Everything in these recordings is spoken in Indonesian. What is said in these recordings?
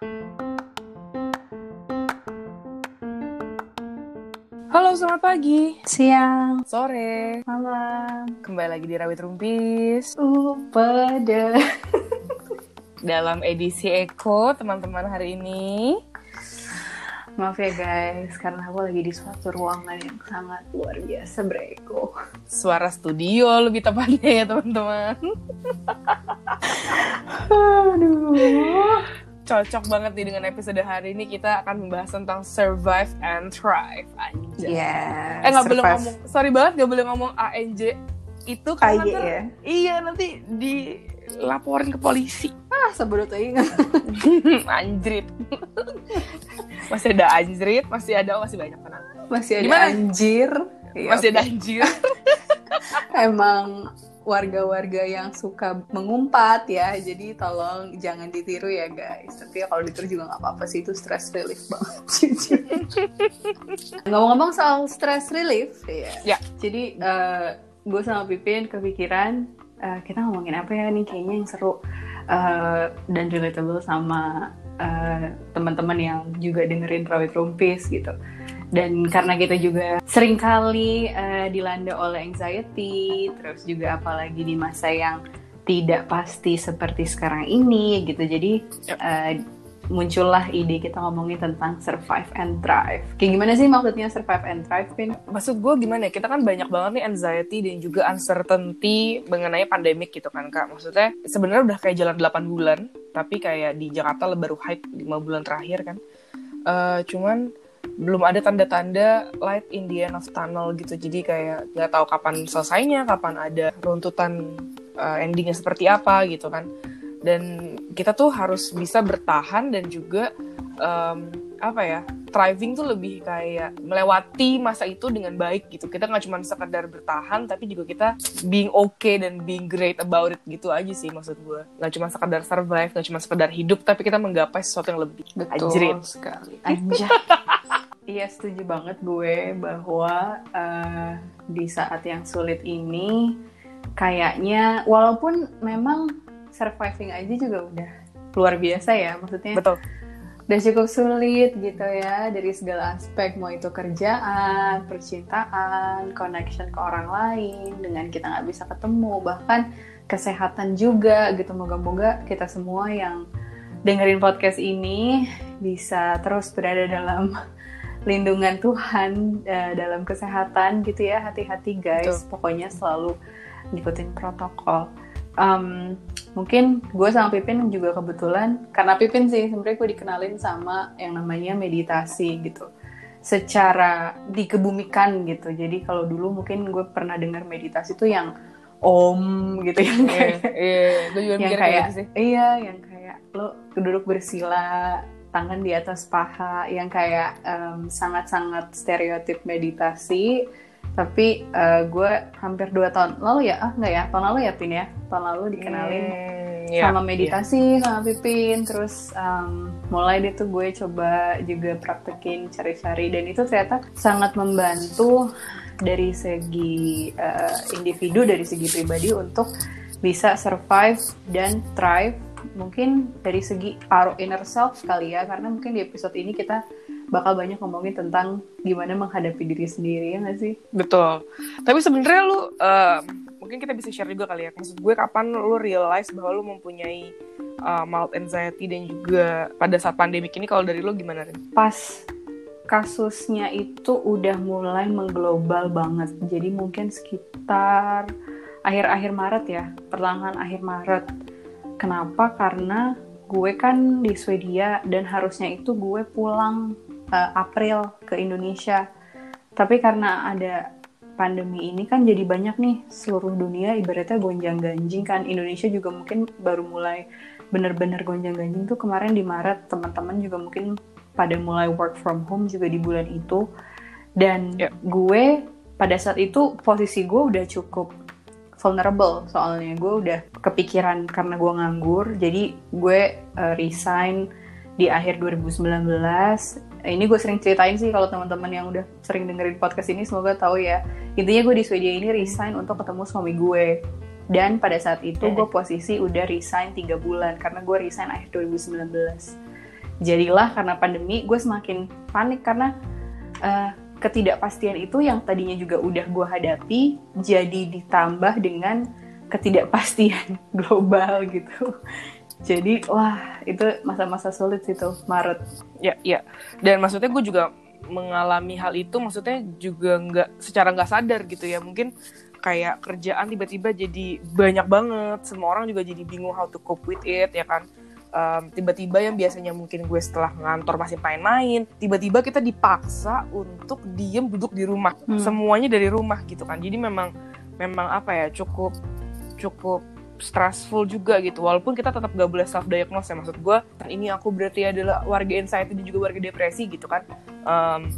Halo, selamat pagi, Siang, sore, malam, kembali lagi di Rawit Rumpis uh, pada. dalam edisi Eko teman-teman hari ini. Maaf ya guys, karena aku lagi di suatu ruangan yang sangat luar biasa bereko. Suara studio lebih tepatnya ya teman-teman. Aduh. Cocok banget nih dengan episode hari ini kita akan membahas tentang survive and thrive. Anjay. Ya. eh nggak boleh ngomong, sorry banget nggak boleh ngomong ANJ itu karena ntar- ya. iya nanti dilaporin ke polisi. Ah, sebelum ingat. anjrit. masih ada anjrit, masih ada oh, masih banyak tenang. Masih ada Gimana? anjir. Iya, Masih ada anjir. Emang warga-warga yang suka mengumpat ya, jadi tolong jangan ditiru ya guys. Tapi ya kalau ditiru juga nggak apa-apa sih, itu stress relief banget. Ngomong-ngomong soal stress relief, ya. Ya. Jadi gue sama Pipin kepikiran eh, kita ngomongin apa ya nih kayaknya yang seru eh, dan relatable sama eh, teman-teman yang juga dengerin Rawit Rumpis gitu. Dan karena kita juga sering kali eh, dilanda oleh anxiety, terus juga apalagi di masa yang tidak pasti seperti sekarang ini gitu. Jadi Yep. eh, muncullah ide kita ngomongin tentang survive and thrive. Kayak gimana sih maksudnya survive and thrive, Pin? Maksud gue gimana ya, kita kan banyak banget nih anxiety dan juga uncertainty mengenai pandemik gitu kan kak. Maksudnya sebenarnya udah kayak jalan 8 bulan, tapi kayak di Jakarta baru hype 5 bulan terakhir kan. Eh, cuman belum ada tanda-tanda light in the end of tunnel gitu. Jadi kayak nggak tahu kapan selesainya, kapan ada runtutan eh, endingnya seperti apa gitu kan. Dan kita tuh harus bisa bertahan dan juga em, apa ya thriving tuh lebih kayak melewati masa itu dengan baik gitu. Kita nggak cuma sekedar bertahan, tapi juga kita being okay dan being great about it gitu aja sih maksud gue. Nggak cuma sekedar survive, nggak cuma sekedar hidup, tapi kita menggapai sesuatu yang lebih. Anjrit. sekali. Anjay. Iya setuju banget gue bahwa eh, di saat yang sulit ini kayaknya walaupun memang surviving aja juga udah luar biasa ya maksudnya Betul. udah cukup sulit gitu ya dari segala aspek mau itu kerjaan, percintaan, connection ke orang lain dengan kita nggak bisa ketemu bahkan kesehatan juga gitu moga-moga kita semua yang dengerin podcast ini bisa terus berada dalam lindungan Tuhan eh, dalam kesehatan gitu ya hati-hati guys. Pokoknya selalu ngikutin protokol. Em, mungkin gue sama Pipin juga kebetulan karena Pipin sih sebenarnya gue dikenalin sama yang namanya meditasi gitu. Secara dikebumikan gitu. Jadi kalau dulu mungkin gue pernah dengar meditasi tuh yang om gitu yang Iya, kayak iya. Gue juga yang kayak kayak gitu sih. iya yang kayak lo duduk bersila tangan di atas paha yang kayak em, sangat-sangat stereotip meditasi. Tapi eh, gue hampir dua tahun lalu ya ah nggak ya tahun lalu ya pin ya? Tahun lalu dikenalin Hmm, iya, sama meditasi sama Pipin. Terus em, mulai deh tuh gue coba juga praktekin cari-cari. Dan itu ternyata sangat membantu dari segi eh, individu dari segi pribadi untuk bisa survive dan thrive mungkin dari segi our inner self kali ya karena mungkin di episode ini kita bakal banyak ngomongin tentang gimana menghadapi diri sendiri ya nggak sih Betul. Tapi sebenarnya lu em, mungkin kita bisa share juga kali ya. Maksud gue kapan lu realize bahwa lu mempunyai uh, mild anxiety dan juga pada saat pandemik ini kalau dari lu gimana Rin? pas kasusnya itu udah mulai mengglobal banget. Jadi mungkin sekitar akhir-akhir Maret ya, pertengahan akhir Maret. Kenapa? Karena gue kan di Swedia dan harusnya itu gue pulang eh, April ke Indonesia. Tapi karena ada pandemi ini kan jadi banyak nih seluruh dunia ibaratnya gonjang-ganjing kan. Indonesia juga mungkin baru mulai bener-bener gonjang-ganjing tuh kemarin di Maret teman-teman juga mungkin pada mulai work from home juga di bulan itu dan Ya. gue pada saat itu posisi gue udah cukup vulnerable soalnya. Gue udah kepikiran karena gue nganggur jadi gue uh, resign di akhir 2019 Eh, ini gue sering ceritain sih kalau teman-teman yang udah sering dengerin podcast ini semoga tahu ya. Intinya gue di Swedia ini resign untuk ketemu suami gue. Dan pada saat itu gue posisi udah resign tiga bulan karena gue resign akhir 2019 jadilah karena pandemi gue semakin panik karena uh, ketidakpastian itu yang tadinya juga udah gue hadapi jadi ditambah dengan ketidakpastian global gitu. Jadi wah itu masa-masa sulit sih tuh Maret. Ya ya. Dan maksudnya gue juga mengalami hal itu maksudnya juga nggak secara nggak sadar gitu ya. Mungkin kayak kerjaan tiba-tiba jadi banyak banget semua orang juga jadi bingung how to cope with it ya kan um, tiba-tiba yang biasanya mungkin gue setelah ngantor masih main-main tiba-tiba kita dipaksa untuk diem duduk di rumah. Hmm. semuanya dari rumah gitu kan. Jadi memang memang apa ya cukup cukup stressful juga gitu. Walaupun kita tetap gak boleh self diagnose ya. Maksud gue ini aku berarti adalah warga anxiety dan juga warga depresi gitu kan. Um,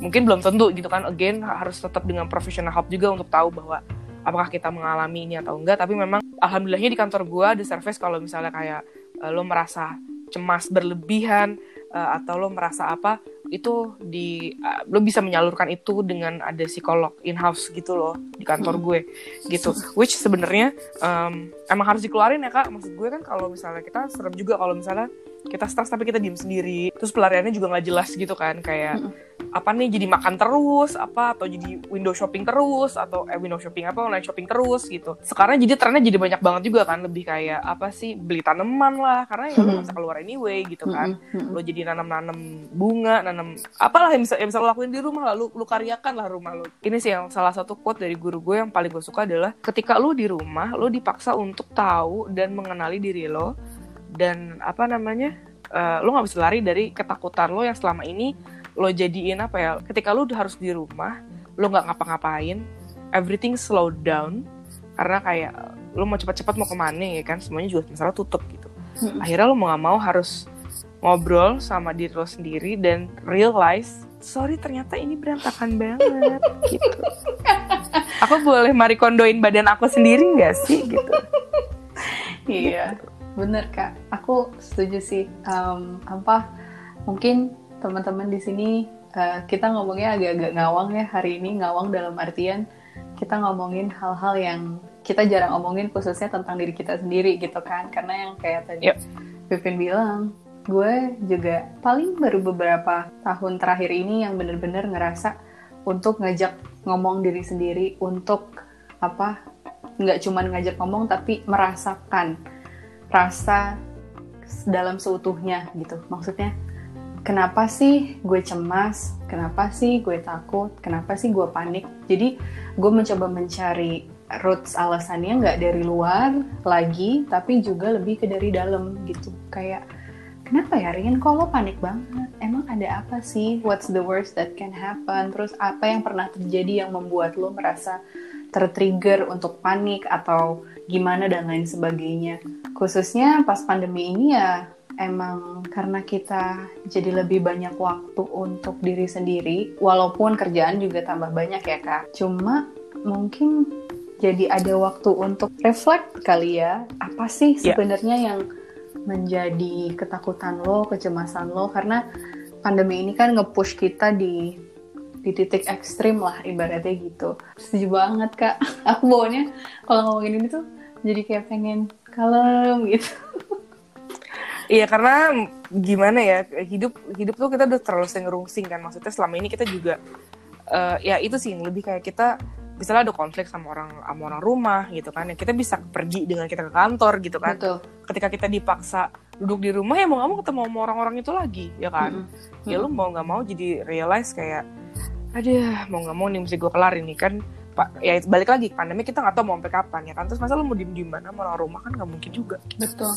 mungkin belum tentu gitu kan. Again harus tetap dengan professional help juga untuk tahu bahwa apakah kita mengalami ini atau enggak. Tapi memang alhamdulillahnya di kantor gue ada service kalau misalnya kayak uh, lo merasa cemas berlebihan uh, atau lo merasa apa itu di uh, lo bisa menyalurkan itu dengan ada psikolog in house gitu loh di kantor gue gitu. Which sebenarnya um, emang harus dikeluarin ya kak. Maksud gue kan kalau misalnya kita serem juga kalau misalnya kita stres tapi kita diem sendiri terus pelariannya juga nggak jelas gitu kan kayak apa nih jadi makan terus apa atau jadi window shopping terus atau eh window shopping apa online shopping terus gitu. Sekarang jadi trennya jadi banyak banget juga kan lebih kayak apa sih beli tanaman lah karena ya lo bisa keluar anyway gitu kan. Lo jadi nanam nanam bunga nanam apalah yang bisa yang bisa lo lakuin di rumah lalu lo karyakan lah rumah lo ini sih yang salah satu quote dari guru gue yang paling gue suka adalah ketika lo di rumah lo dipaksa untuk tahu dan mengenali diri lo dan apa namanya uh, lo nggak bisa lari dari ketakutan lo yang selama ini lo jadiin apa ya ketika lo harus di rumah lo nggak ngapa-ngapain everything slow down karena kayak lo mau cepat-cepat mau ke mana ya kan? Semuanya juga masalah tutup gitu. Akhirnya lo mau nggak mau harus ngobrol sama diri lo sendiri dan realize sorry ternyata ini berantakan banget gitu. Aku boleh mari kondoin badan aku sendiri nggak sih gitu? Iya bener kak. Aku setuju sih um, apa mungkin teman-teman di sini uh, kita ngomongnya agak-agak ngawang ya hari ini ngawang dalam artian kita ngomongin hal-hal yang kita jarang ngomongin khususnya tentang diri kita sendiri gitu kan karena yang kayak tadi yep. Vivin bilang gue juga paling baru beberapa tahun terakhir ini yang bener-bener ngerasa untuk ngajak ngomong diri sendiri untuk apa nggak cuma ngajak ngomong tapi merasakan rasa dalam seutuhnya gitu maksudnya kenapa sih gue cemas, kenapa sih gue takut, kenapa sih gue panik. Jadi gue mencoba mencari roots alasannya nggak dari luar lagi, tapi juga lebih ke dari dalam gitu. Kayak kenapa ya Rin, kok lo panik banget? Emang ada apa sih? What's the worst that can happen? Terus apa yang pernah terjadi yang membuat lo merasa tertrigger untuk panik atau gimana dan lain sebagainya. Khususnya pas pandemi ini ya emang karena kita jadi lebih banyak waktu untuk diri sendiri, walaupun kerjaan juga tambah banyak ya kak. Cuma mungkin jadi ada waktu untuk reflect kali ya, apa sih ya. sebenarnya yeah. yang menjadi ketakutan lo, kecemasan lo, karena pandemi ini kan nge-push kita di di titik ekstrim lah ibaratnya gitu. Setuju banget kak. Aku bawanya kalau ngomongin ini tuh jadi kayak pengen kalem gitu. Iya karena gimana ya hidup hidup tuh kita udah terlalu sering ngerungsing kan. Maksudnya selama ini kita juga uh, ya itu sih lebih kayak kita misalnya ada konflik sama orang sama orang rumah gitu kan ya kita bisa pergi dengan kita ke kantor gitu kan. Betul. ketika kita dipaksa duduk di rumah ya mau nggak mau ketemu sama orang-orang itu lagi ya kan. Mm -hmm. ya lu mau nggak mau jadi realize kayak ada mau nggak mau nih mesti gue kelar ini kan ya balik lagi pandemi kita nggak tahu mau sampai kapan ya kan? Terus masa lu mau diem diem mana? Orang rumah kan nggak mungkin juga. Betul.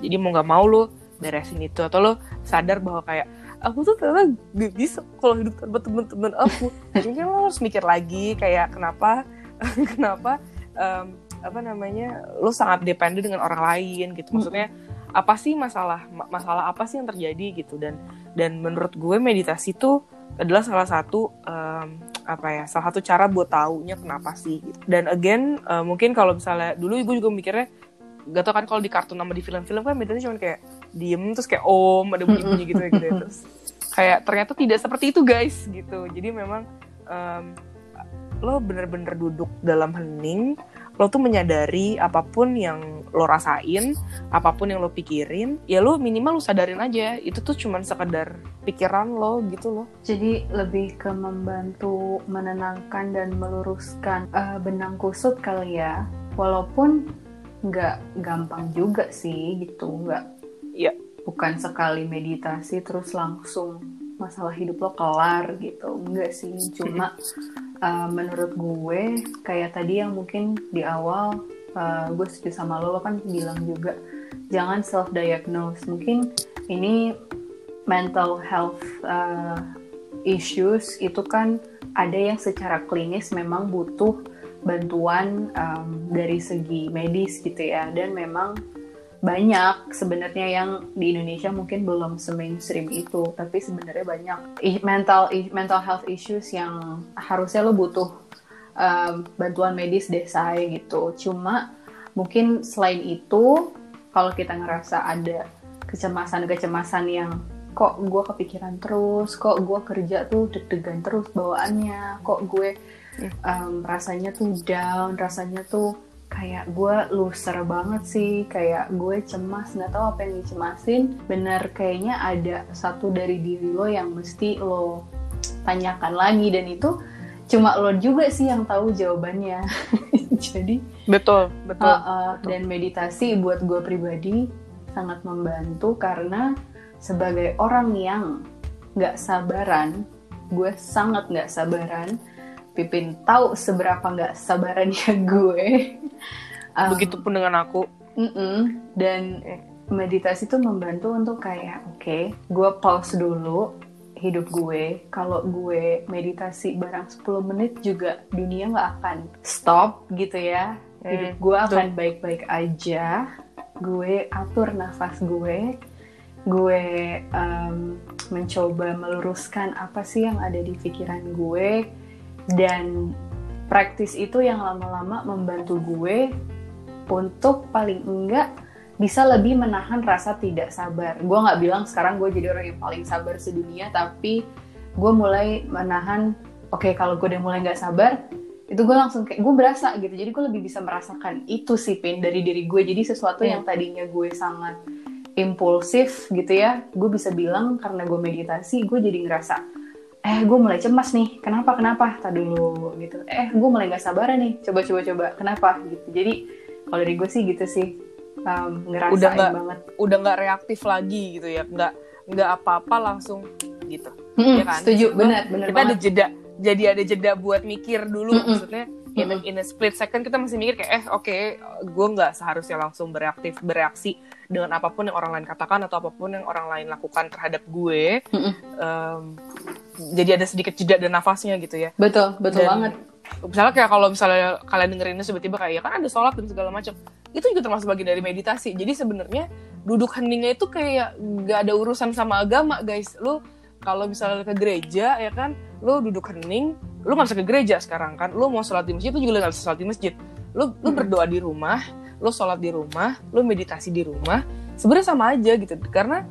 Jadi mau nggak mau lo beresin itu atau lo sadar bahwa kayak aku tuh ternyata gak bisa kalau hidup tanpa teman-teman aku. Mungkin lo harus mikir lagi kayak kenapa kenapa um, apa namanya lo sangat dependen dengan orang lain gitu. Maksudnya apa sih masalah masalah apa sih yang terjadi gitu. Dan dan menurut gue meditasi tuh adalah salah satu um, apa ya salah satu cara buat taunya kenapa sih gitu. dan again uh, mungkin kalau misalnya dulu gue juga mikirnya gak tau kan kalau di kartun sama di film-film kan bedanya cuma kayak diem terus kayak om ada bunyi-bunyi gitu ya gitu ya. terus kayak ternyata tidak seperti itu guys gitu jadi memang um, lo bener-bener duduk dalam hening lo tuh menyadari apa pun yang lo rasain, apa pun yang lo pikirin, ya lo minimal lo sadarin aja itu tuh cuman sekedar pikiran lo gitu loh. Jadi lebih ke membantu menenangkan dan meluruskan uh, benang kusut kali ya, walaupun nggak gampang juga sih gitu, nggak. Iya. Bukan sekali meditasi terus langsung masalah hidup lo kelar gitu, enggak sih, cuma uh, menurut gue kayak tadi yang mungkin di awal uh, gue setuju sama lo lo kan bilang juga jangan self diagnose mungkin ini mental health uh, issues itu kan ada yang secara klinis memang butuh bantuan um, dari segi medis gitu ya. Dan memang banyak sebenarnya yang di Indonesia mungkin belum semainstream itu tapi sebenarnya banyak. Mental mental health issues yang harusnya lo butuh um, bantuan medis desa gitu. Cuma mungkin selain itu kalau kita ngerasa ada kecemasan-kecemasan yang kok gue kepikiran terus kok gue kerja tuh deg-degan terus bawaannya kok gue um, rasanya tuh down rasanya tuh kayak gue loser banget sih kayak gue cemas nggak tahu apa yang dicemasin. Bener kayaknya ada satu dari diri lo yang mesti lo tanyakan lagi dan itu cuma lo juga sih yang tahu jawabannya. Jadi betul betul, uh, uh, betul. dan meditasi buat gue pribadi sangat membantu karena sebagai orang yang nggak sabaran gue sangat nggak sabaran Pipin tahu seberapa nggak sabarannya gue. Um, Begitupun dengan aku. Mm -mm, dan meditasi itu membantu untuk kayak, oke, okay, gue pause dulu hidup gue. Kalau gue meditasi barang 10 menit juga dunia nggak akan stop gitu ya. Hidup hmm, gue akan baik-baik aja. Gue atur nafas gue. Gue um, mencoba meluruskan apa sih yang ada di pikiran gue dan praktis itu yang lama-lama membantu gue untuk paling enggak bisa lebih menahan rasa tidak sabar. Gue nggak bilang sekarang gue jadi orang yang paling sabar sedunia, tapi gue mulai menahan. Oke, okay, kalau gue udah mulai nggak sabar, itu gue langsung kayak gue berasa gitu. Jadi gue lebih bisa merasakan itu sih pin dari diri gue. Jadi sesuatu yeah. yang tadinya gue sangat impulsif gitu ya, gue bisa bilang karena gue meditasi, gue jadi ngerasa eh gue mulai cemas nih. Kenapa kenapa? Tadi dulu gitu. Eh gue mulai nggak sabaran nih. Coba coba coba. Kenapa? Gitu. Jadi kalau dari gue sih gitu sih. Um, ngerasain udah gak, banget. udah nggak reaktif lagi gitu ya. Nggak nggak apa-apa langsung gitu. Mm-hmm, ya kan? setuju. Benar benar kita banget. ada jeda jadi ada jeda buat mikir dulu mm-hmm. maksudnya in a, in a split second kita masih mikir kayak eh oke okay, gue nggak seharusnya langsung bereaktif bereaksi dengan apa pun yang orang lain katakan atau apa pun yang orang lain lakukan terhadap gue. Mm-hmm. um, jadi ada sedikit jeda dan nafasnya gitu ya. Betul betul dan, banget. misalnya kayak kalau misalnya kalian dengerinnya tiba-tiba kayak ya kan ada sholat dan segala macam. Itu juga termasuk bagian dari meditasi. Jadi sebenarnya duduk heningnya itu kayak gak ada urusan sama agama guys. Lu kalau misalnya ke gereja ya kan lu duduk hening lu nggak bisa ke gereja sekarang kan? Lu mau sholat di masjid itu juga nggak bisa sholat di masjid. Lu lu berdoa di rumah lu sholat di rumah lu meditasi di rumah sebenarnya sama aja gitu. Karena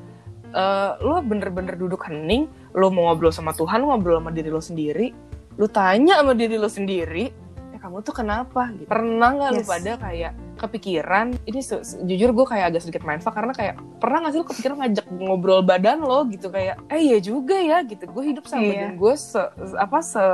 uh, lu bener-bener duduk hening lo mau ngobrol sama Tuhan, lo ngobrol sama diri lo sendiri, lo tanya sama diri lo sendiri, ya kamu tuh kenapa? Gitu. Pernah nggak yes. lu pada kayak kepikiran? Ini jujur gue kayak agak sedikit mindfuck karena kayak pernah nggak sih lo kepikiran ngajak ngobrol badan lo gitu kayak, eh iya juga ya gitu. Gue hidup sama yeah. badan gue se, apa se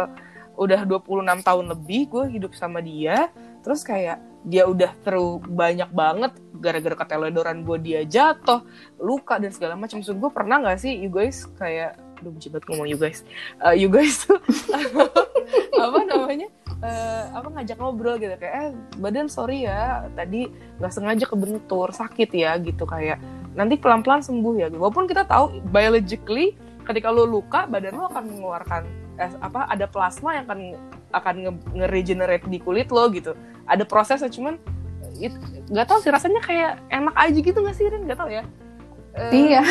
udah 26 tahun lebih gue hidup sama dia, terus kayak dia udah terlalu banyak banget gara-gara keteledoran gue dia jatuh luka dan segala macam maksud gue pernah nggak sih you guys kayak aduh benci banget ngomong you guys uh, you guys tuh apa namanya uh, apa ngajak ngobrol gitu kayak eh badan sorry ya tadi nggak sengaja kebentur sakit ya gitu kayak nanti pelan-pelan sembuh ya. Walaupun kita tahu biologically ketika lo luka badan lo akan mengeluarkan eh, apa ada plasma yang akan akan nge-regenerate di kulit lo gitu. Ada prosesnya cuman nggak tahu sih rasanya kayak enak aja gitu nggak sih Rin? Nggak tahu ya Uh, iya.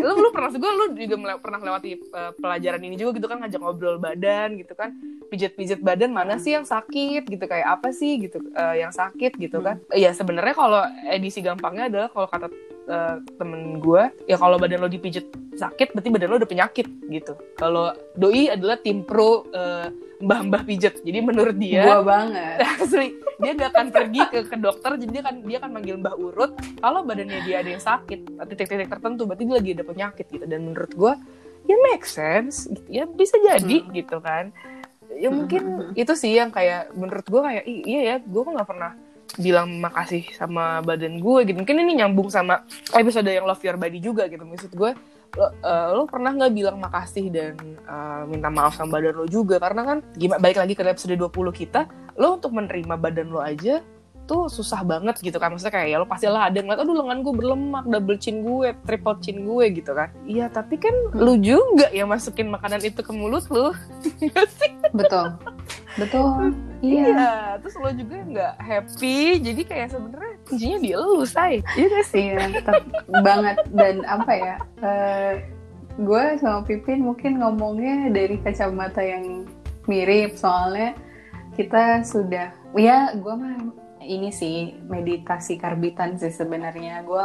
lu lu pernah gue lu juga mele- pernah melewati uh, pelajaran ini juga gitu kan ngajak ngobrol badan gitu kan. Pijat-pijat badan mana sih yang sakit gitu kayak apa sih gitu uh, yang sakit gitu kan. Hmm. ya sebenarnya kalau edisi gampangnya adalah kalau kata uh, temen gue ya kalau badan lo dipijat sakit berarti badan lo udah penyakit gitu. Kalau doi adalah tim pro uh, mbah-mbah pijat jadi menurut dia gua banget. asli dia nggak akan pergi ke ke dokter jadi dia kan dia akan manggil mbah urut. Kalau badannya dia ada yang sakit titik-titik tertentu berarti dia lagi ada penyakit gitu. Dan menurut gue ya make sense gitu. Ya bisa jadi hmm. gitu kan. Ya mungkin hmm. itu sih yang kayak menurut gue kayak iya ya gue kok nggak pernah bilang makasih sama badan gue gitu. Mungkin ini nyambung sama episode yang love your body juga gitu. Maksud gue lo, uh, lo pernah nggak bilang makasih dan uh, minta maaf sama badan lo juga? Karena kan gimana baik lagi ke episode 20 kita lo untuk menerima badan lo aja tuh susah banget gitu kan. Maksudnya kayak ya lo pasti lah ada ngeliat aduh lengan gue berlemak double chin gue triple chin gue gitu kan. Iya tapi kan hmm. lu juga yang masukin makanan itu ke mulut lu. Iya betul. Betul. Iya. iya terus lo juga nggak happy jadi kayak sebenarnya kuncinya di lu say. Iya gak sih? Iya banget. Dan apa ya uh, gue sama Pipin mungkin ngomongnya dari kacamata yang mirip soalnya kita sudah ya gue mah ini sih meditasi karbitan sih sebenarnya. Gue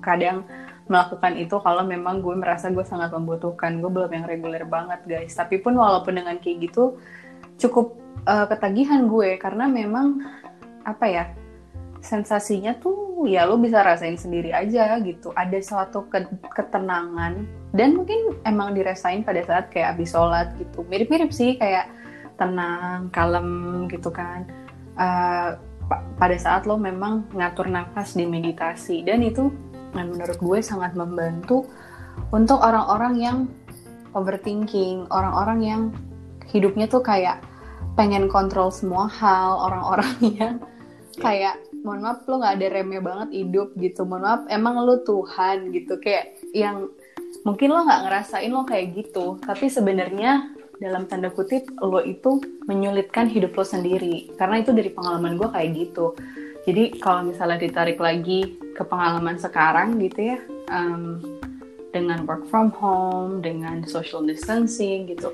kadang melakukan itu kalau memang gue merasa gue sangat membutuhkan. Gue belum yang reguler banget guys. Tapi pun walaupun dengan kayak gitu cukup uh, ketagihan gue. Karena memang apa ya sensasinya tuh ya lo bisa rasain sendiri aja gitu. Ada suatu ke ketenangan. Dan mungkin emang dirasain pada saat kayak abis sholat gitu. Mirip-mirip sih kayak tenang kalem gitu kan. Uh, pada saat lo memang ngatur nafas di meditasi. Dan itu menurut gue sangat membantu untuk orang-orang yang overthinking, orang-orang yang hidupnya tuh kayak pengen kontrol semua hal, orang-orang yang kayak mohon maaf lo nggak ada remnya banget hidup gitu, mohon maaf emang lo Tuhan gitu. Kayak yang mungkin lo nggak ngerasain lo kayak gitu, tapi sebenarnya dalam tanda kutip lo itu menyulitkan hidup lo sendiri. Karena itu dari pengalaman gue kayak gitu. Jadi kalau misalnya ditarik lagi ke pengalaman sekarang gitu ya um, dengan work from home dengan social distancing gitu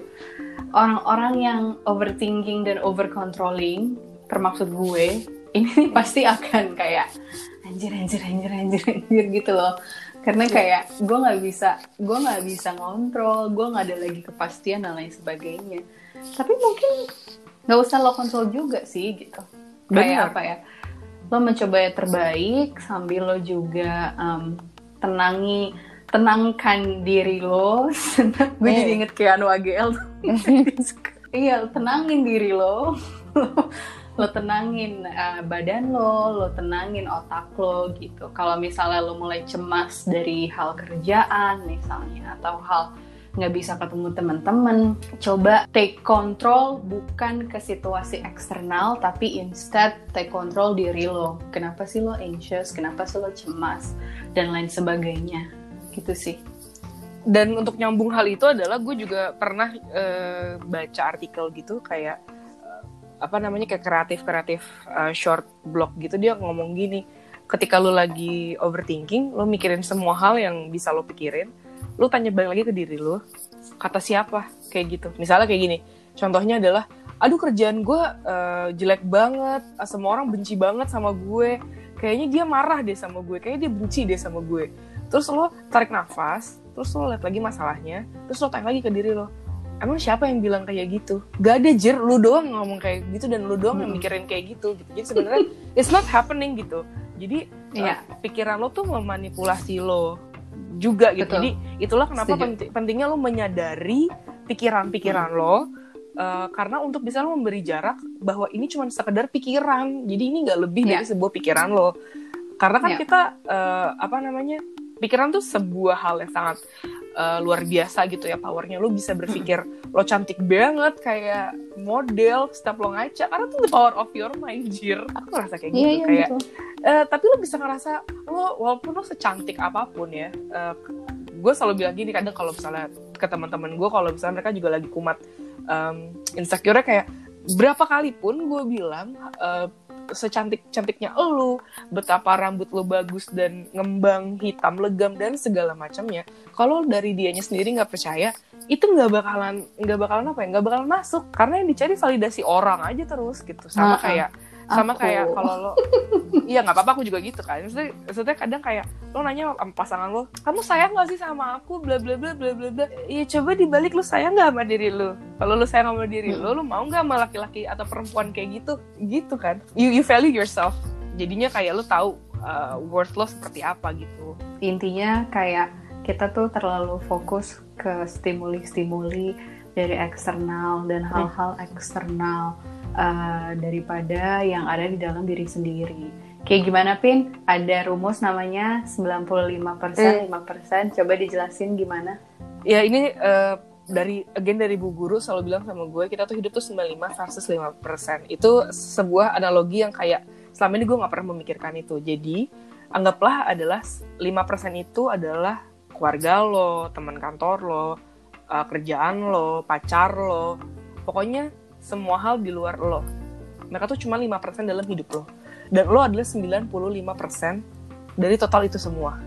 orang-orang yang overthinking dan over controlling termasuk gue ini pasti akan kayak anjir anjir anjir anjir anjir gitu loh karena iya. kayak gue nggak bisa gue nggak bisa ngontrol gue nggak ada lagi kepastian dan lain sebagainya. Tapi mungkin nggak usah lo kontrol juga sih gitu. Kayak apa ya? Lo mencoba yang terbaik sambil lo juga um, tenangi tenangkan diri lo. Gue jadi inget kayak Anu AGL iya tenangin diri lo lo tenangin uh, badan lo, lo tenangin otak lo gitu. Kalau misalnya lo mulai cemas dari hal kerjaan misalnya atau hal nggak bisa ketemu teman-teman, coba take control bukan ke situasi eksternal tapi instead take control diri lo. Kenapa sih lo anxious? Kenapa sih lo cemas? Dan lain sebagainya. Gitu sih dan untuk nyambung hal itu adalah gue juga pernah uh, baca artikel gitu kayak apa namanya kayak kreatif kreatif uh, short blog gitu dia ngomong gini ketika lu lagi overthinking lu mikirin semua hal yang bisa lu pikirin lu tanya balik lagi ke diri lu kata siapa? Kayak gitu. Misalnya kayak gini contohnya adalah aduh kerjaan gue uh, jelek banget semua orang benci banget sama gue kayaknya dia marah deh sama gue kayaknya dia benci deh sama gue. Terus lo tarik nafas terus lo lihat lagi masalahnya terus lo tanya lagi ke diri lo emang siapa yang bilang kayak gitu gak ada jer lu doang ngomong kayak gitu dan lu doang hmm. yang mikirin kayak gitu gitu jadi sebenarnya it's not happening gitu jadi yeah. uh, pikiran lo tuh memanipulasi lo juga gitu Betul. jadi itulah kenapa penting, pentingnya lo menyadari pikiran-pikiran hmm. lo uh, karena untuk bisa lo memberi jarak bahwa ini cuma sekedar pikiran jadi ini nggak lebih yeah. dari sebuah pikiran lo karena kan yeah. kita uh, apa namanya pikiran tuh sebuah hal yang sangat uh, luar biasa gitu ya powernya. Lo bisa berpikir lo cantik banget kayak model setiap lo ngaca. Karena tuh the power of your mind jir. Aku ngerasa kayak gitu yeah, yeah, kayak uh, tapi lo bisa ngerasa lo walaupun lo secantik apa pun ya uh, gue selalu bilang gini kadang kalau misalnya ke teman-teman gue kalau misalnya mereka juga lagi kumat um, insecure kayak berapa kali pun gue bilang uh, secantik cantiknya lu betapa rambut lu bagus dan ngembang hitam legam dan segala macamnya. Kalau dari dianya sendiri nggak percaya itu nggak bakalan nggak bakalan apa ya nggak bakalan masuk. Karena yang dicari validasi orang aja terus gitu. Sama uh -huh. kayak sama Aku. kayak kalau lo iya nggak apa-apa aku juga gitu kan. Maksudnya, maksudnya kadang kayak lo nanya sama pasangan lo kamu sayang gak sih sama aku? Bla bla bla bla bla bla. Iya coba dibalik lo sayang gak sama diri lo kalau lo sayang sama diri lo lo mau gak sama laki-laki atau perempuan kayak gitu? Gitu kan. You you value yourself. Jadinya kayak lo tahu uh, worth lo seperti apa gitu. Intinya kayak kita tuh terlalu fokus ke stimuli-stimuli dari eksternal dan hal-hal eksternal uh, daripada yang ada di dalam diri sendiri. Kayak gimana Pin? Ada rumus namanya 95% 5%. Coba dijelasin gimana? ya ini uh, dari again dari bu guru selalu bilang sama gue kita tuh hidup tuh 95 versus 5% itu sebuah analogi yang kayak selama ini gue nggak pernah memikirkan itu jadi anggaplah adalah 5% itu adalah keluarga lo teman kantor lo uh, kerjaan lo pacar lo pokoknya semua hal di luar lo. Mereka tuh cuma 5% dalam hidup lo. Dan lo adalah 95% dari total itu semua.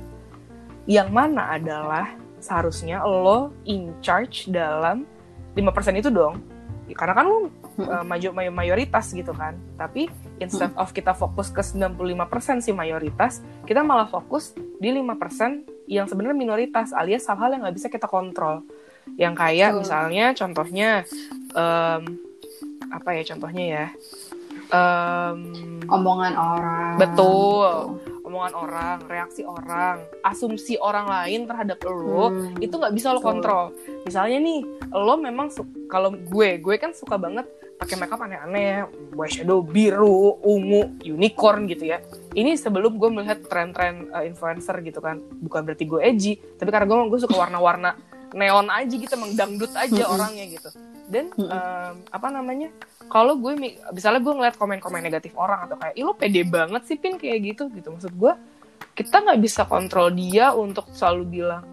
Yang mana adalah seharusnya lo in charge dalam 5% itu dong. Ya, karena kan lo uh, mayoritas gitu kan. Tapi instead of kita fokus ke 95% si mayoritas kita malah fokus di 5% yang sebenarnya minoritas alias hal-hal yang nggak bisa kita kontrol. Yang kayak misalnya contohnya em, apa ya contohnya ya Em, Omongan orang. Betul. omongan orang, reaksi orang, asumsi orang lain terhadap lo Hmm. itu nggak bisa lo kontrol. Misalnya nih, lo memang kalau gue, gue kan suka banget pakai makeup aneh-aneh, eyeshadow biru, ungu, unicorn gitu ya. Ini sebelum gue melihat tren-tren uh, influencer gitu kan, bukan berarti gue edgy, tapi karena gue gue suka warna-warna neon aja gitu, emang dangdut aja Mm-mm. orangnya gitu. Dan um, apa namanya? Kalau gue mi- misalnya gue ngeliat komen-komen negatif orang atau kayak, ih lo pede banget sih pin kayak gitu gitu. Maksud gue kita nggak bisa kontrol dia untuk selalu bilang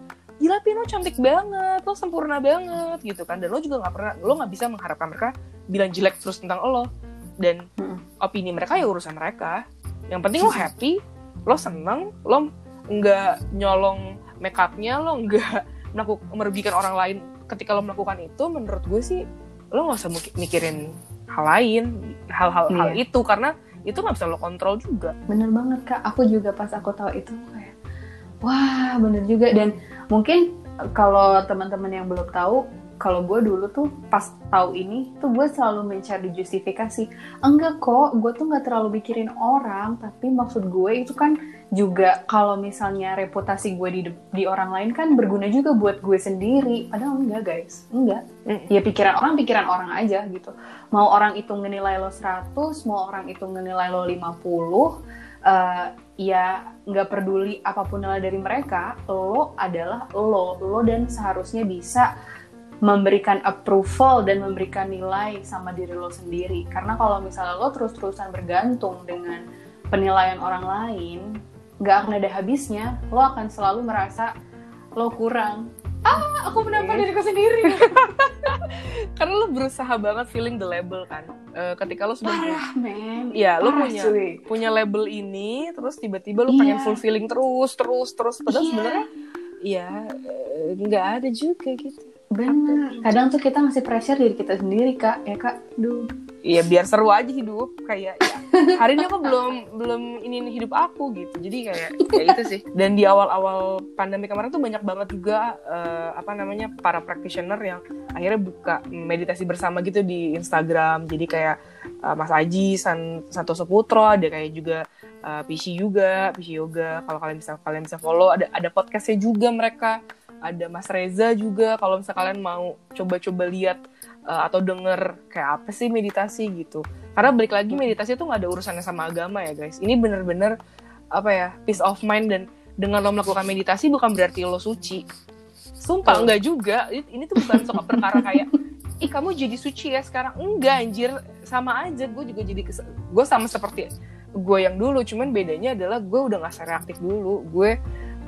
gila Pin lo cantik banget, lo sempurna banget gitu kan. Dan lo juga nggak pernah, lo nggak bisa mengharapkan mereka bilang jelek terus tentang lo. Dan opini mereka ya urusan mereka. Yang penting lo happy, lo seneng, lo nggak nyolong make upnya, lo nggak melakukan merugikan orang lain ketika lo melakukan itu. Menurut gue sih lo nggak usah mikirin hal lain, hal-hal hal Iya. itu karena itu nggak bisa lo kontrol juga. Bener banget kak, aku juga pas aku tahu itu kayak, wah bener juga dan mungkin kalau teman-teman yang belum tahu, kalau gue dulu tuh pas tahu ini tuh gue selalu mencari justifikasi. Enggak kok, gue tuh nggak terlalu mikirin orang, tapi maksud gue itu kan juga kalau misalnya reputasi gue di di orang lain kan berguna juga buat gue sendiri. Padahal enggak guys, enggak. Ya pikiran orang pikiran orang aja gitu. Mau orang itu ngenilai lo 100, mau orang itu ngenilai lo 50, eh, ya nggak peduli apa pun nilai dari mereka, lo adalah lo, lo dan seharusnya bisa memberikan approval dan memberikan nilai sama diri lo sendiri. Karena kalau misalnya lo terus-terusan bergantung dengan penilaian orang lain, nggak akan ada habisnya. Lo akan selalu merasa lo kurang. Ah, aku menampar Iya. diriku sendiri. Karena lo berusaha banget feeling the label kan. Eh, ketika lo sudah Parah, men. Iya, lo punya cuy. punya label ini, terus tiba-tiba lo Iya. pengen fulfilling terus, terus, terus. Padahal Iya. sebenarnya, ya nggak ada juga gitu. Bener. Kadang tuh kita ngasih pressure diri kita sendiri, Kak. Ya, Kak? Duh. Iya, biar seru aja hidup. Kayak, ya, hari ini aku belum belum ini hidup aku gitu. Jadi kayak, kayak itu sih. Dan di awal-awal pandemi kemarin tuh banyak banget juga eh, apa namanya para practitioner yang akhirnya buka meditasi bersama gitu di Instagram. Jadi kayak eh, Mas Aji, San, Santoso Putro, ada kayak juga uh, PC juga, PC Yoga. Kalau kalian bisa kalian bisa follow, ada ada podcastnya juga mereka. Ada Mas Reza juga. Kalau misalnya kalian mau coba-coba lihat uh, atau denger kayak apa sih meditasi gitu. Karena balik lagi meditasi itu nggak ada urusannya sama agama ya guys. Ini bener-bener apa ya peace of mind dan dengan lo melakukan meditasi bukan berarti lo suci. Sumpah Betul. enggak juga. Ini ini tuh bukan soal perkara kayak ih kamu jadi suci ya sekarang enggak anjir sama aja gue juga jadi kes- gue sama seperti gue yang dulu cuman bedanya adalah gue udah nggak reaktif dulu gue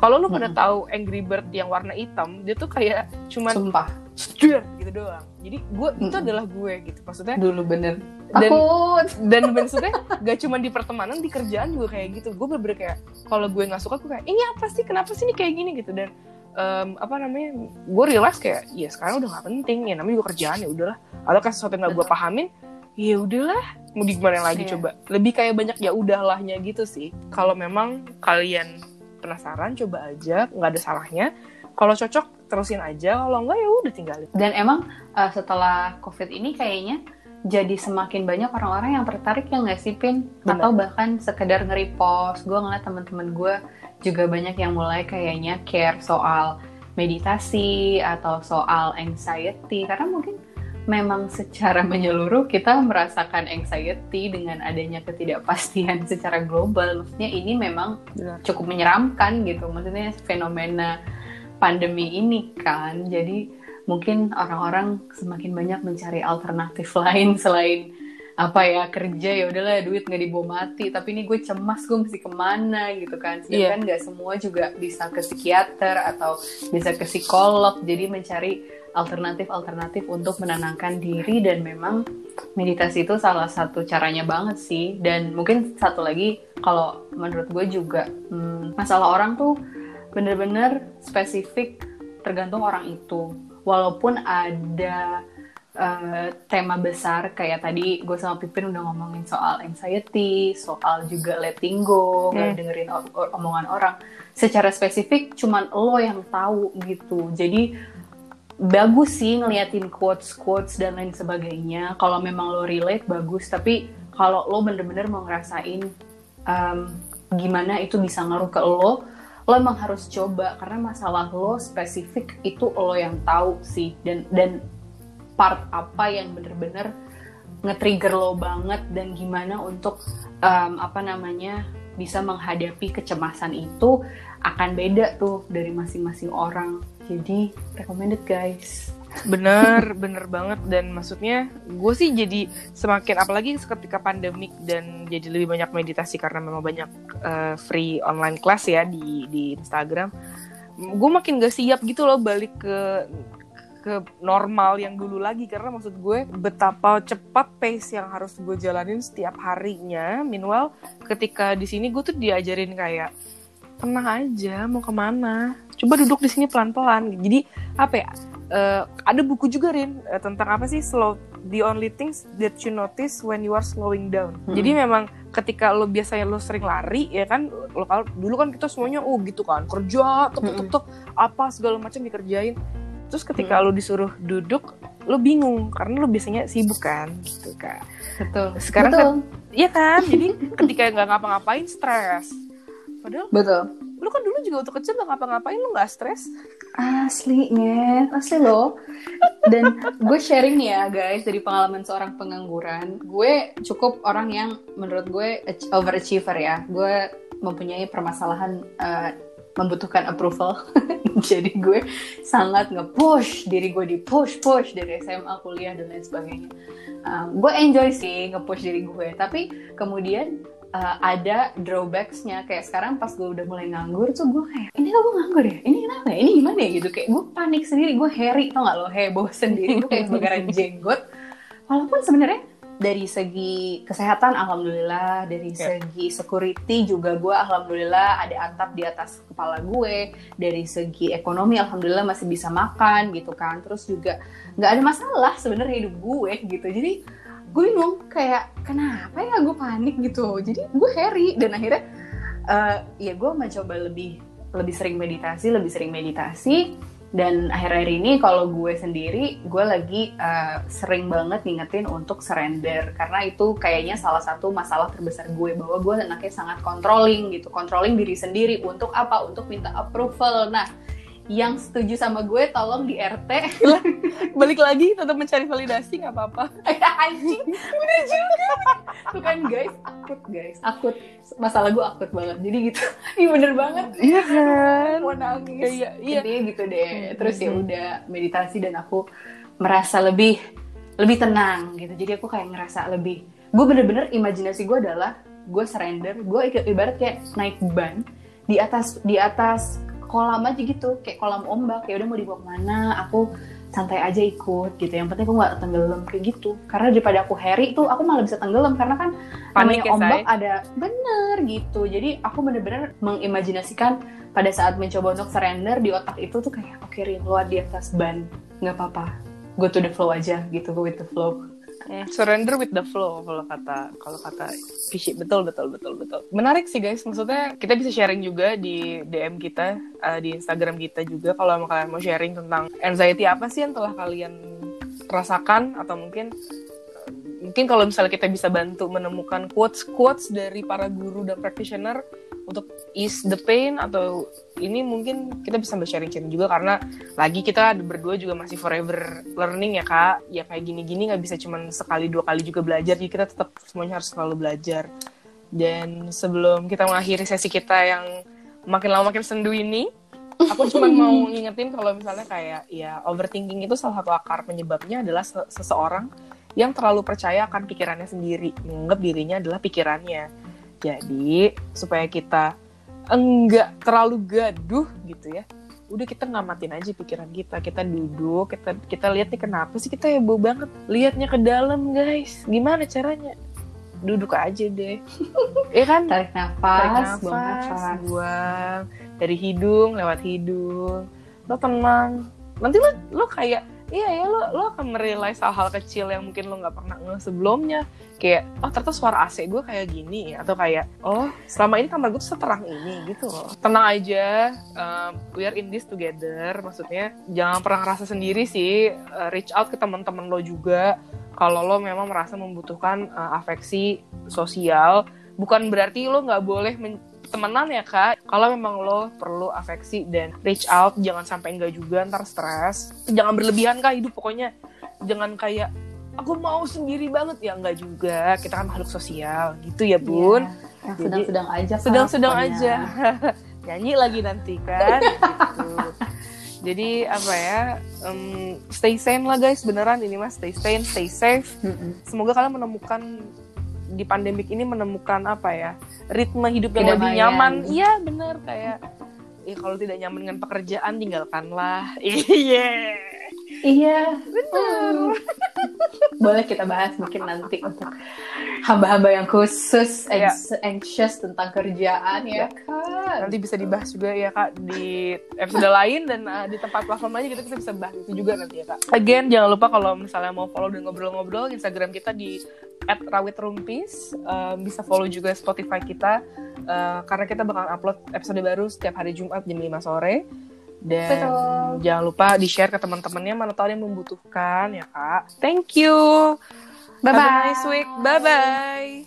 kalau lu pada tahu Angry Bird yang warna hitam dia tuh kayak cuman Sumpah. "Stir," gitu doang. Jadi gue itu Mm-mm. adalah gue gitu maksudnya Dulu bener. Dan- Takut. dan maksudnya gak cuma di pertemanan di kerjaan juga kayak gitu. Gue bener-bener kayak kalau gue nggak suka gue kayak ini apa sih? Kenapa sih ini kayak gini? gitu. Dan em, apa namanya gue realize kayak ya sekarang udah nggak penting. Ya namanya juga kerjaan ya udahlah. Atau kayak sesuatu yang gak gue pahamin ya udahlah. Mau di gimana lagi Iya. coba. Lebih kayak banyak ya udahlahnya gitu sih. Kalau memang kalian penasaran coba aja nggak ada salahnya kalau cocok terusin aja kalau enggak ya udah tinggalin Dan emang uh, setelah COVID ini kayaknya jadi semakin banyak orang-orang yang tertarik ya nggak sih Pin? Benar. Atau bahkan sekedar nge-repost. Gue ngeliat teman-teman gue juga banyak yang mulai kayaknya care soal meditasi atau soal anxiety. Karena mungkin memang secara menyeluruh kita merasakan anxiety dengan adanya ketidakpastian secara global. Maksudnya ini memang Benar. cukup menyeramkan gitu. Maksudnya fenomena pandemi ini kan. Jadi mungkin orang-orang semakin banyak mencari alternatif lain selain apa ya kerja ya udahlah duit nggak dibawa mati tapi ini gue cemas gue mesti ke mana gitu kan sedangkan nggak semua juga bisa ke psikiater atau bisa ke psikolog jadi mencari alternatif-alternatif untuk menenangkan diri dan memang meditasi itu salah satu caranya banget sih dan mungkin satu lagi kalau menurut gue juga hmm, masalah orang tuh bener-bener spesifik tergantung orang itu walaupun ada uh, tema besar kayak tadi gue sama Pipin udah ngomongin soal anxiety, soal juga letting go, nggak Hmm. dengerin omongan orang. Secara spesifik cuman lo yang tahu gitu. Jadi bagus sih ngeliatin quotes quotes dan lain sebagainya. Kalau memang lo relate bagus, tapi kalau lo bener-bener mau ngerasain um, gimana itu bisa ngaruh ke lo, lo emang harus coba karena masalah lo spesifik itu lo yang tahu sih dan dan part apa yang bener-bener nge-trigger lo banget dan gimana untuk um, apa namanya bisa menghadapi kecemasan itu akan beda tuh dari masing-masing orang. Jadi recommended guys. bener bener banget. Dan maksudnya gue sih jadi semakin apalagi ketika pandemik dan jadi lebih banyak meditasi karena memang banyak uh, free online class ya di di Instagram gue makin gak siap gitu loh balik ke ke normal yang dulu lagi. Karena maksud gue betapa cepat pace yang harus gue jalanin setiap harinya. Meanwhile ketika di sini gue tuh diajarin kayak tenang aja mau ke mana coba duduk di sini pelan pelan jadi apa ya eh, ada buku juga Rin eh, tentang apa sih slow the only things that you notice when you are slowing down. Hmm. Jadi memang ketika lo biasanya lo sering lari ya kan lo kalau dulu kan kita semuanya oh gitu kan kerja tuk tuk tuk, tuk, apa segala macam dikerjain. Terus ketika lo disuruh duduk lo bingung karena lo biasanya sibuk kan gitu kan. Betul. Sekarang Betul. Iya kan? Jadi ketika nggak ngapa-ngapain stres. Padahal Betul. Lo kan dulu juga waktu kecil ngapa-ngapain lo nggak stres. Aslinya, asli loh. Dan gue sharing nih ya guys dari pengalaman seorang pengangguran. Gue cukup orang yang menurut gue ach- overachiever ya. Gue mempunyai permasalahan eh, membutuhkan approval. Jadi gue sangat nge-push diri gue di push-push dari SMA, kuliah dan lain sebagainya. Um, gue enjoy sih nge-push diri gue. Tapi kemudian uh, ada drawbacks-nya. Kayak sekarang pas gue udah mulai nganggur tuh gue kayak ini kok gue nganggur ya? Ini kenapa ya? Ini gimana ya? Gitu. Kayak gue panik sendiri gue hairy tau gak lo? Heboh sendiri. Gue kayak kebakaran jenggot. Walaupun sebenarnya dari segi kesehatan alhamdulillah. Dari Ya. segi security juga gue alhamdulillah ada atap di atas kepala gue. Dari segi ekonomi alhamdulillah masih bisa makan gitu kan. Terus juga nggak ada masalah sebenarnya hidup gue gitu. Jadi gue bingung kayak kenapa ya gue panik gitu? Jadi gue hairy dan akhirnya eh, ya gue mencoba lebih lebih sering meditasi lebih sering meditasi. Dan akhir-akhir ini kalau gue sendiri gue lagi eh, sering banget ngingetin untuk surrender. Karena itu kayaknya salah satu masalah terbesar gue bahwa gue anaknya sangat controlling gitu. Controlling diri sendiri untuk apa? Untuk minta approval. Nah yang setuju sama gue tolong di RT Balik lagi tetap mencari validasi nggak apa-apa. anjing bener juga tuh kan guys akut guys. Akut. Masalah gue akut banget jadi gitu. Iya bener banget. Iya kan? mau nangis. Kayak iya. Intinya gitu deh. Terus ya Hmm. udah meditasi dan aku merasa lebih lebih tenang gitu. Jadi aku kayak ngerasa lebih gue bener-bener imajinasi gue adalah gue surrender. Gue ibarat kayak naik ban di atas di atas kolam aja gitu kayak kolam ombak ya udah mau dibawa ke mana aku santai aja ikut gitu. Yang penting aku nggak tenggelam kayak gitu. Karena daripada aku hairy tuh aku malah bisa tenggelam. Karena kan Panik namanya ya, ombak Say? ada bener gitu. Jadi aku bener-bener mengimajinasikan pada saat mencoba untuk surrender di otak itu tuh kayak oke Rin lo di atas ban. Nggak apa-apa. Go to the flow aja gitu go with the flow Hmm, surrender with the flow kalau kata kalau kata Pishi. Betul betul betul betul. Menarik sih guys. Maksudnya kita bisa sharing juga di DM kita uh, di Instagram kita juga kalau kalian mau sharing tentang anxiety apa sih yang telah kalian rasakan atau mungkin mungkin kalau misalnya kita bisa bantu menemukan quotes quotes dari para guru dan practitioner untuk ease the pain atau ini mungkin kita bisa sharing-sharing juga karena lagi kita berdua juga masih forever learning ya kak. Ya kayak gini-gini nggak bisa cuma sekali dua kali juga belajar. Jadi kita tetap semuanya harus selalu belajar. Dan sebelum kita mengakhiri sesi kita yang makin lama makin sendu ini aku cuma mau ngingetin kalau misalnya kayak ya overthinking itu salah satu akar penyebabnya adalah seseorang yang terlalu percaya akan pikirannya sendiri. Menganggap dirinya adalah pikirannya jadi supaya kita enggak terlalu gaduh gitu ya. Udah kita ngamatin aja pikiran kita. Kita duduk, kita kita lihat nih kenapa sih kita heboh banget. Lihatnya ke dalam, guys. Gimana caranya? Duduk aja deh. Iya kan? Tarik nafas, Tarik nafas, buang nafas. buang dari hidung lewat hidung. Lo tenang. Nanti lo lo kayak iya ya lo lo akan merealize hal-hal kecil yang mungkin lo nggak pernah ngeh sebelumnya. Kayak oh ternyata suara AC gue kayak gini atau kayak oh selama ini kamar gue tuh seterang ini gitu loh. Tenang aja um, we are in this together. Maksudnya jangan pernah ngerasa sendiri sih uh, reach out ke teman-teman lo juga. Kalau lo memang merasa membutuhkan uh, afeksi sosial bukan berarti lo nggak boleh temenan ya kak. Kalau memang lo perlu afeksi dan reach out jangan sampai enggak juga ntar stres. Jangan berlebihan kak. Hidup pokoknya jangan kayak aku mau sendiri banget. Ya enggak juga. Kita kan makhluk sosial. Gitu ya bun. Ya, sedang-sedang aja sedang-sedang aja. Nyanyi lagi nanti kan? Gitu. jadi apa ya um, stay sane lah guys. Beneran ini mas. Stay sane stay safe. Mm -mm. semoga kalian menemukan di pandemik ini menemukan apa ya ritme hidup yang lebih nyaman. Iya bener kayak ya kalau tidak nyaman dengan pekerjaan tinggalkanlah. Iya. Iya. Benar boleh kita bahas mungkin nanti untuk hamba-hamba yang khusus ya. anxious tentang kerjaan ya, ya kan? Nanti bisa dibahas juga ya kak di episode lain dan uh, di tempat platform aja kita, kita bisa bahas itu juga nanti ya kak. Again jangan lupa kalau misalnya mau follow dan ngobrol-ngobrol instagram kita di at rawit rumpis uh, bisa follow juga Spotify kita uh, karena kita bakal upload episode baru setiap hari Jumat jam 5 sore. Dan Betul. jangan lupa di share ke teman-temannya mana tahu yang membutuhkan ya kak. Thank you Bye bye. Have a nice week. Bye bye.